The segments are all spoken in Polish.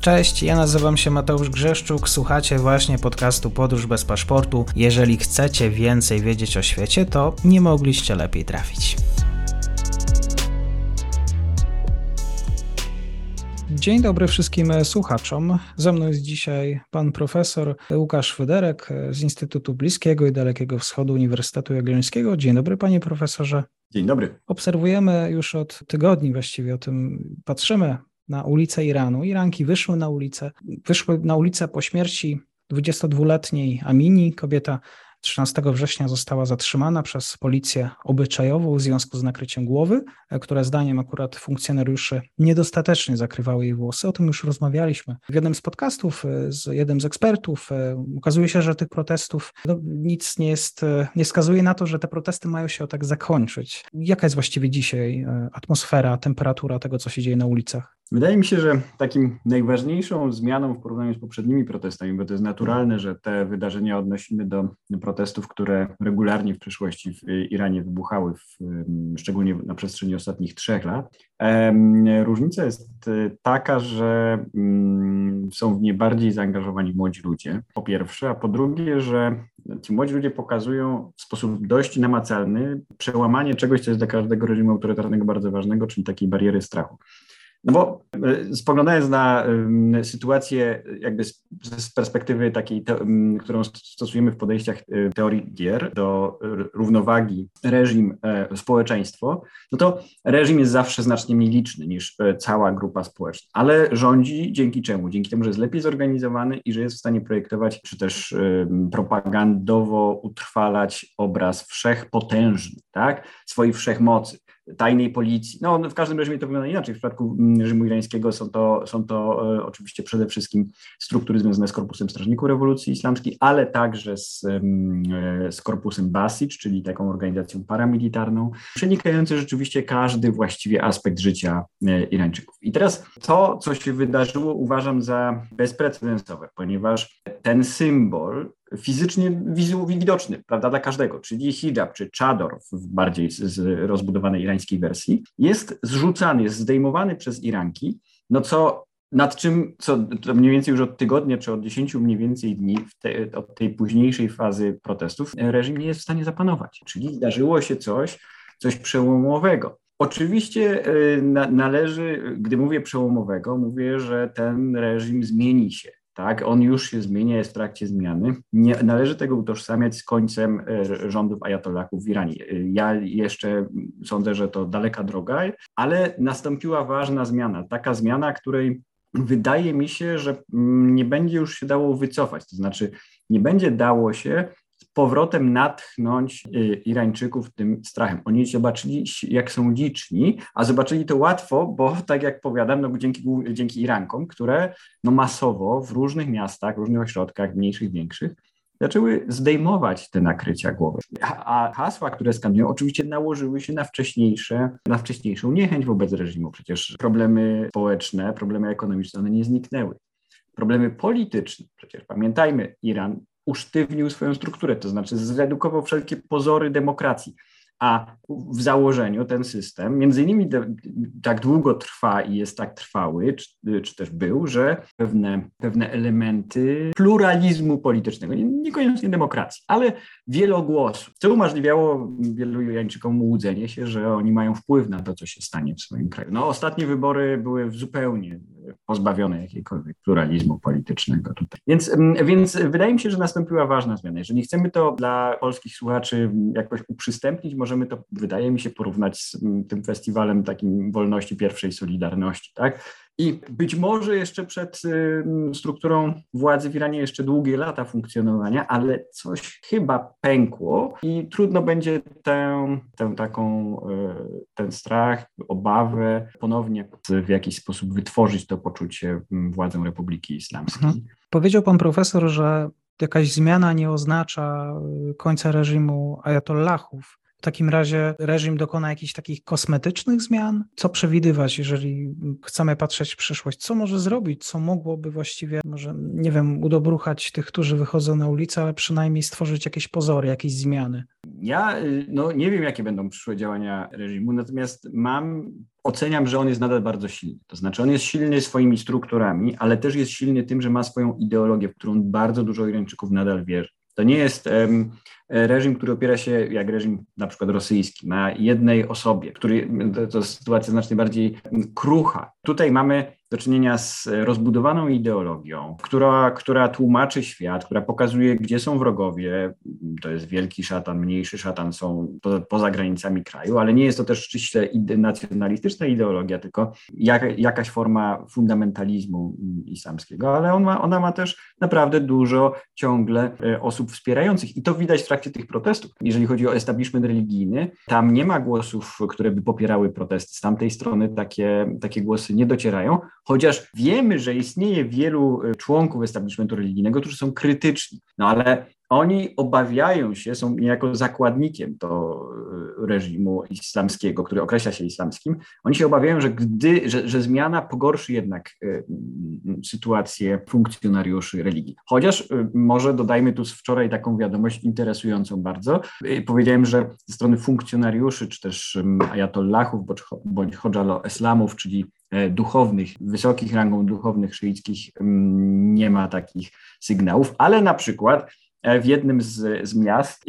Cześć, ja nazywam się Mateusz Grzeszczuk, słuchacie właśnie podcastu Podróż bez paszportu. Jeżeli chcecie więcej wiedzieć o świecie, to nie mogliście lepiej trafić. Dzień dobry wszystkim słuchaczom. Ze mną jest dzisiaj pan profesor Łukasz Fyderek z Instytutu Bliskiego i Dalekiego Wschodu Uniwersytetu Jagiellońskiego. Dzień dobry panie profesorze. Dzień dobry. Obserwujemy już od tygodni właściwie o tym, patrzymy na ulicę Iranu. Iranki wyszły na ulicę, wyszły na ulicę po śmierci 22-letniej Amini, kobieta 13 września została zatrzymana przez policję obyczajową w związku z nakryciem głowy, które zdaniem akurat funkcjonariuszy niedostatecznie zakrywały jej włosy. O tym już rozmawialiśmy w jednym z podcastów z jednym z ekspertów. Okazuje się, że tych protestów no, nic nie jest, nie wskazuje na to, że te protesty mają się tak zakończyć. Jaka jest właściwie dzisiaj atmosfera, temperatura tego, co się dzieje na ulicach? Wydaje mi się, że takim najważniejszą zmianą w porównaniu z poprzednimi protestami, bo to jest naturalne, że te wydarzenia odnosimy do protestów, które regularnie w przeszłości w Iranie wybuchały, w, szczególnie na przestrzeni ostatnich trzech lat. Różnica jest e, taka, że są w nie bardziej zaangażowani młodzi ludzie, po pierwsze, a po drugie, że ci młodzi ludzie pokazują w sposób dość namacalny przełamanie czegoś, co jest dla każdego reżimu autorytarnego bardzo ważnego, czyli takiej bariery strachu. No bo e, spoglądając na sytuację jakby z, perspektywy takiej, te, którą stosujemy w podejściach e, teorii gier do równowagi reżim-społeczeństwo, e, no to reżim jest zawsze znacznie mniej liczny niż cała grupa społeczna, ale rządzi dzięki czemu? Dzięki temu, że jest lepiej zorganizowany i że jest w stanie projektować, czy też propagandowo utrwalać obraz wszechpotężny, tak? swojej wszechmocy tajnej policji. No, w każdym reżimie to wygląda inaczej. W przypadku mm, reżimu irańskiego są to, są to e, oczywiście przede wszystkim struktury związane z Korpusem Strażników Rewolucji Islamskiej, ale także z, e, z Korpusem Basij, czyli taką organizacją paramilitarną, przenikający rzeczywiście każdy właściwie aspekt życia e, Irańczyków. I teraz to, co się wydarzyło, uważam za bezprecedensowe, ponieważ ten symbol fizycznie widoczny, prawda, dla każdego, czyli hijab czy czador w bardziej z rozbudowanej irańskiej wersji, jest zrzucany, jest zdejmowany przez Iranki, no co nad czym, co mniej więcej już od tygodnia czy od dziesięciu mniej więcej dni te, od tej późniejszej fazy protestów reżim nie jest w stanie zapanować. Czyli zdarzyło się coś, coś przełomowego. Oczywiście y, należy, gdy mówię przełomowego, mówię, że ten reżim zmieni się tak, on już się zmienia, jest w trakcie zmiany. Nie należy tego utożsamiać z końcem e, rządów ajatollaków w Iranie. E, ja jeszcze sądzę, że to daleka droga, ale nastąpiła ważna zmiana, taka zmiana, której wydaje mi się, że mm, nie będzie już się dało wycofać, to znaczy nie będzie dało się powrotem natchnąć y, Irańczyków tym strachem. Oni zobaczyli, jak są liczni, a zobaczyli to łatwo, bo tak jak powiadam, no dzięki, dzięki Irankom, które no masowo w różnych miastach, różnych ośrodkach, mniejszych, większych, zaczęły zdejmować te nakrycia głowy. A hasła, które skanują, oczywiście nałożyły się na wcześniejsze, na wcześniejszą niechęć wobec reżimu. Przecież problemy społeczne, problemy ekonomiczne, one nie zniknęły. Problemy polityczne, przecież pamiętajmy, Iran usztywnił swoją strukturę, to znaczy zredukował wszelkie pozory demokracji. A w założeniu ten system, między innymi tak długo trwa i jest tak trwały, czy, czy, też był, że pewne, pewne elementy pluralizmu politycznego, niekoniecznie demokracji, ale wielogłosu, co umożliwiało wielu Jańczykom łudzenie się, że oni mają wpływ na to, co się stanie w swoim kraju. No, ostatnie wybory były zupełnie pozbawione jakiegokolwiek pluralizmu politycznego tutaj. Więc, więc wydaje mi się, że nastąpiła ważna zmiana. Jeżeli chcemy to dla polskich słuchaczy jakoś uprzystępnić, możemy to, wydaje mi się, porównać z tym festiwalem takim wolności pierwszej Solidarności, tak? I być może jeszcze przed strukturą władzy w Iranie jeszcze długie lata funkcjonowania, ale coś chyba pękło i trudno będzie tę, tę taką, e, ten strach, obawę ponownie w jakiś sposób wytworzyć to poczucie władzą Republiki Islamskiej. Mhm. Powiedział pan profesor, że jakaś zmiana nie oznacza końca reżimu ajatollahów. W takim razie reżim dokona jakichś takich kosmetycznych zmian? Co przewidywać, jeżeli chcemy patrzeć w przyszłość? Co może zrobić? Co mogłoby właściwie, może, nie wiem, udobruchać tych, którzy wychodzą na ulicę, ale przynajmniej stworzyć jakieś pozory, jakieś zmiany? Ja y, no, nie wiem, jakie będą przyszłe działania reżimu, natomiast mam, oceniam, że on jest nadal bardzo silny. To znaczy, on jest silny swoimi strukturami, ale też jest silny tym, że ma swoją ideologię, w którą bardzo dużo Irańczyków nadal wierzy. To nie jest um, reżim, który opiera się, jak reżim na przykład rosyjski, na jednej osobie, który to, to sytuacja znacznie bardziej krucha. Tutaj mamy do czynienia z rozbudowaną ideologią, która, która tłumaczy świat, która pokazuje, gdzie są wrogowie. To jest wielki szatan, mniejszy szatan, są po, poza granicami kraju, ale nie jest to też ściśle nacjonalistyczna ideologia, tylko jak, jakaś forma fundamentalizmu islamskiego, ale on ma, ona ma też naprawdę dużo ciągle e, osób wspierających i to widać w trakcie tych protestów. Jeżeli chodzi o establishment religijny, tam nie ma głosów, które by popierały protesty. Z tamtej strony takie, takie głosy nie docierają, chociaż wiemy, że istnieje wielu e, członków establishmentu religijnego, którzy są krytyczni, no ale oni obawiają się, są niejako zakładnikiem to e, reżimu islamskiego, który określa się islamskim. Oni się obawiają, że, gdy, że, że zmiana pogorszy jednak y, sytuację funkcjonariuszy religii. Chociaż y, może dodajmy tu z wczoraj taką wiadomość interesującą bardzo. Y, powiedziałem, że ze strony funkcjonariuszy, czy też y, ajatollahów bądź, bądź hodżalo eslamów, czyli duchownych, wysokich rangą duchownych szyickich nie ma takich sygnałów, ale na przykład E, w jednym z, z miast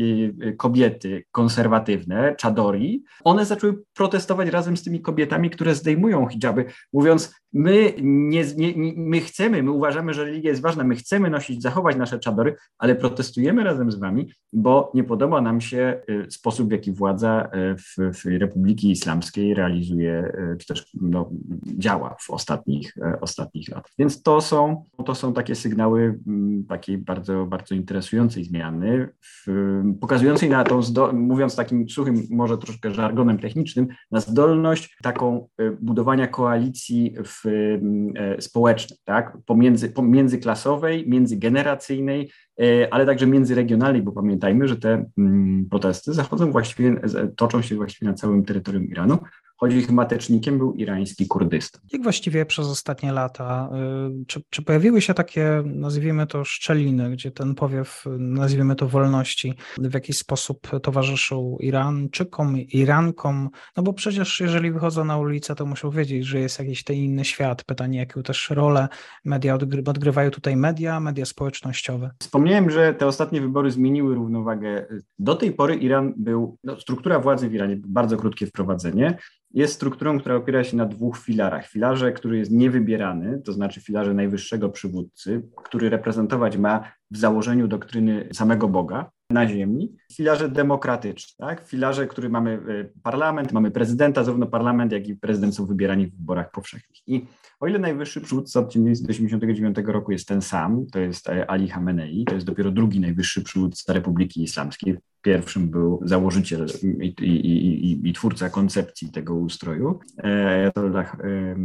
kobiety konserwatywne, Chadori, one zaczęły protestować razem z tymi kobietami, które zdejmują hijaby, mówiąc, my, nie, nie, my chcemy, my uważamy, że religia jest ważna, my chcemy nosić, zachować nasze czadory, ale protestujemy razem z wami, bo nie podoba nam się y, sposób, w jaki władza y, w, w Republiki Islamskiej realizuje, y, czy też no, działa w ostatnich, ostatnich latach. Więc to są, to są takie sygnały mm, takiej bardzo, bardzo interesującej zmiany, w, pokazującej na tą, mówiąc takim suchym, może troszkę żargonem technicznym, na zdolność taką budowania koalicji w E, społecznej, tak? Pomiędzy, międzyklasowej, międzygeneracyjnej, e, ale także międzyregionalnej, bo pamiętajmy, że te mm, protesty zachodzą właściwie, toczą się właściwie na całym terytorium Iranu, choć ich matecznikiem był irański Kurdystan. Jak właściwie przez ostatnie lata, y, czy, czy, pojawiły się takie, nazwijmy to szczeliny, gdzie ten powiew, nazwijmy to wolności, w jakiś sposób towarzyszył Iranczykom, Irankom, no bo przecież jeżeli wychodzą na ulicę, to muszą wiedzieć, że jest jakiś ten inny świat. Pytanie, jaką też rolę media odgrywają tutaj media, media społecznościowe. Wspomniałem, że te ostatnie wybory zmieniły równowagę. Do tej pory Iran był, no, struktura władzy w Iranie, bardzo krótkie wprowadzenie, jest strukturą, która opiera się na dwóch filarach. Filarze, który jest niewybierany, to znaczy filarze najwyższego przywódcy, który reprezentować ma w założeniu doktryny samego Boga na ziemi, filarze demokratyczne, tak? filarze, który mamy e, parlament, mamy prezydenta, zarówno parlament, jak i prezydent są wybierani w wyborach powszechnych. I o ile najwyższy przywódca od 1989 roku jest ten sam, to jest e, Ali Khamenei, to jest dopiero drugi najwyższy przywódca Republiki Islamskiej, Pierwszym był założyciel i, i, i, i twórca koncepcji tego ustroju, Ayatollah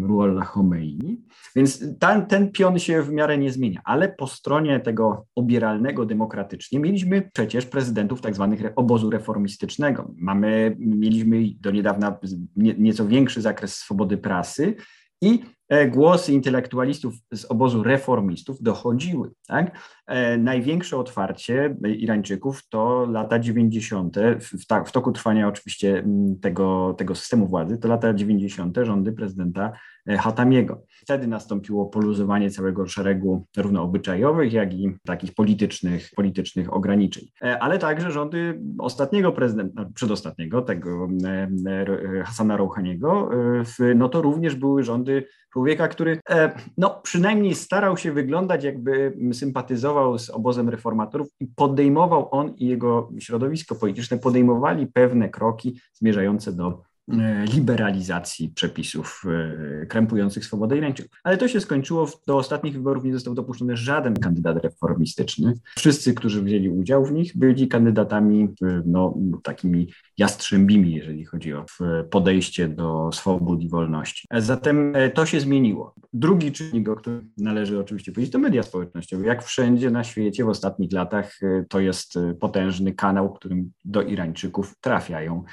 Ruhollah Khomeini. Więc ten, pion się w miarę nie zmienia, ale po stronie tego obieralnego demokratycznie mieliśmy przecież prezydentów tak zwanych obozu reformistycznego. Mamy, mieliśmy do niedawna nie, nieco większy zakres swobody prasy i E, głosy intelektualistów z obozu reformistów dochodziły. Tak? E, największe otwarcie Irańczyków to lata 90. W, w toku trwania oczywiście tego, tego systemu władzy, to lata 90. rządy prezydenta e, Hatamiego. Wtedy nastąpiło poluzowanie całego szeregu zarówno obyczajowych, jak i takich politycznych, politycznych ograniczeń. Ale także rządy ostatniego prezydenta, przedostatniego, tego Hasana Rouhaniego, no to również były rządy człowieka, który e, no, przynajmniej starał się wyglądać, jakby sympatyzował z obozem reformatorów i podejmował on i jego środowisko polityczne podejmowali pewne kroki zmierzające do liberalizacji przepisów e, krępujących swobodę Irańczyków. Ale to się skończyło, do ostatnich wyborów nie został dopuszczony żaden kandydat reformistyczny. Wszyscy, którzy wzięli udział w nich, byli kandydatami no, takimi jastrzębimi, jeżeli chodzi o podejście do swobód i wolności. Zatem to się zmieniło. Drugi czynnik, o którym należy oczywiście powiedzieć, to media społecznościowe. Jak wszędzie na świecie w ostatnich latach to jest potężny kanał, którym do Irańczyków trafiają e,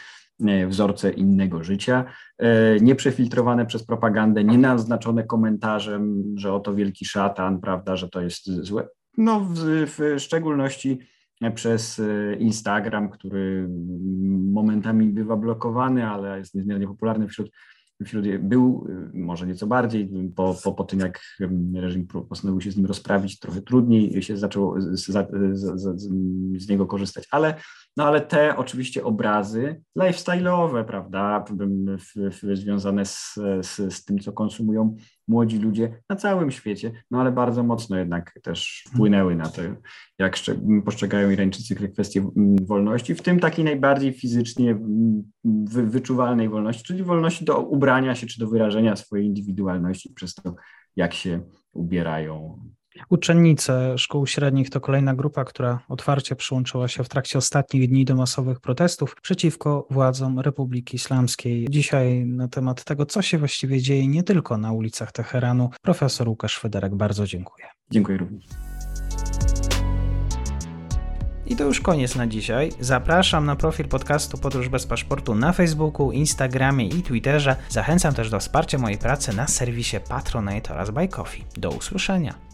wzorce innego życia, e, nieprzefiltrowane przez propagandę, nie naznaczone komentarzem, że oto wielki szatan, prawda, że to jest złe. No, w, w szczególności przez e, Instagram, który momentami bywa blokowany, ale jest niezmiernie popularny wśród wśród, był może nieco bardziej, po, po, po tym jak reżim postanowił się z nim rozprawić, trochę trudniej się zaczęło z, z, z, z niego korzystać, ale no ale te oczywiście obrazy lifestyle'owe, prawda, związane z, z, z, tym, co konsumują młodzi ludzie na całym świecie, no ale bardzo mocno jednak też wpłynęły na to, jak postrzegają Irańczycy kwestie wolności, w tym takiej najbardziej fizycznie wy, wyczuwalnej wolności, czyli wolności do ubrania się czy do wyrażenia swojej indywidualności przez to, jak się ubierają Uczennice szkół średnich to kolejna grupa, która otwarcie przyłączyła się w trakcie ostatnich dni do masowych protestów przeciwko władzom Republiki Islamskiej. Dzisiaj na temat tego, co się właściwie dzieje nie tylko na ulicach Teheranu, profesor Łukasz Federek, bardzo dziękuję. Dziękuję również. I to już koniec na dzisiaj. Zapraszam na profil podcastu Podróż bez paszportu na Facebooku, Instagramie i Twitterze. Zachęcam też do wsparcia mojej pracy na serwisie Patronite oraz Buy Coffee. Do usłyszenia.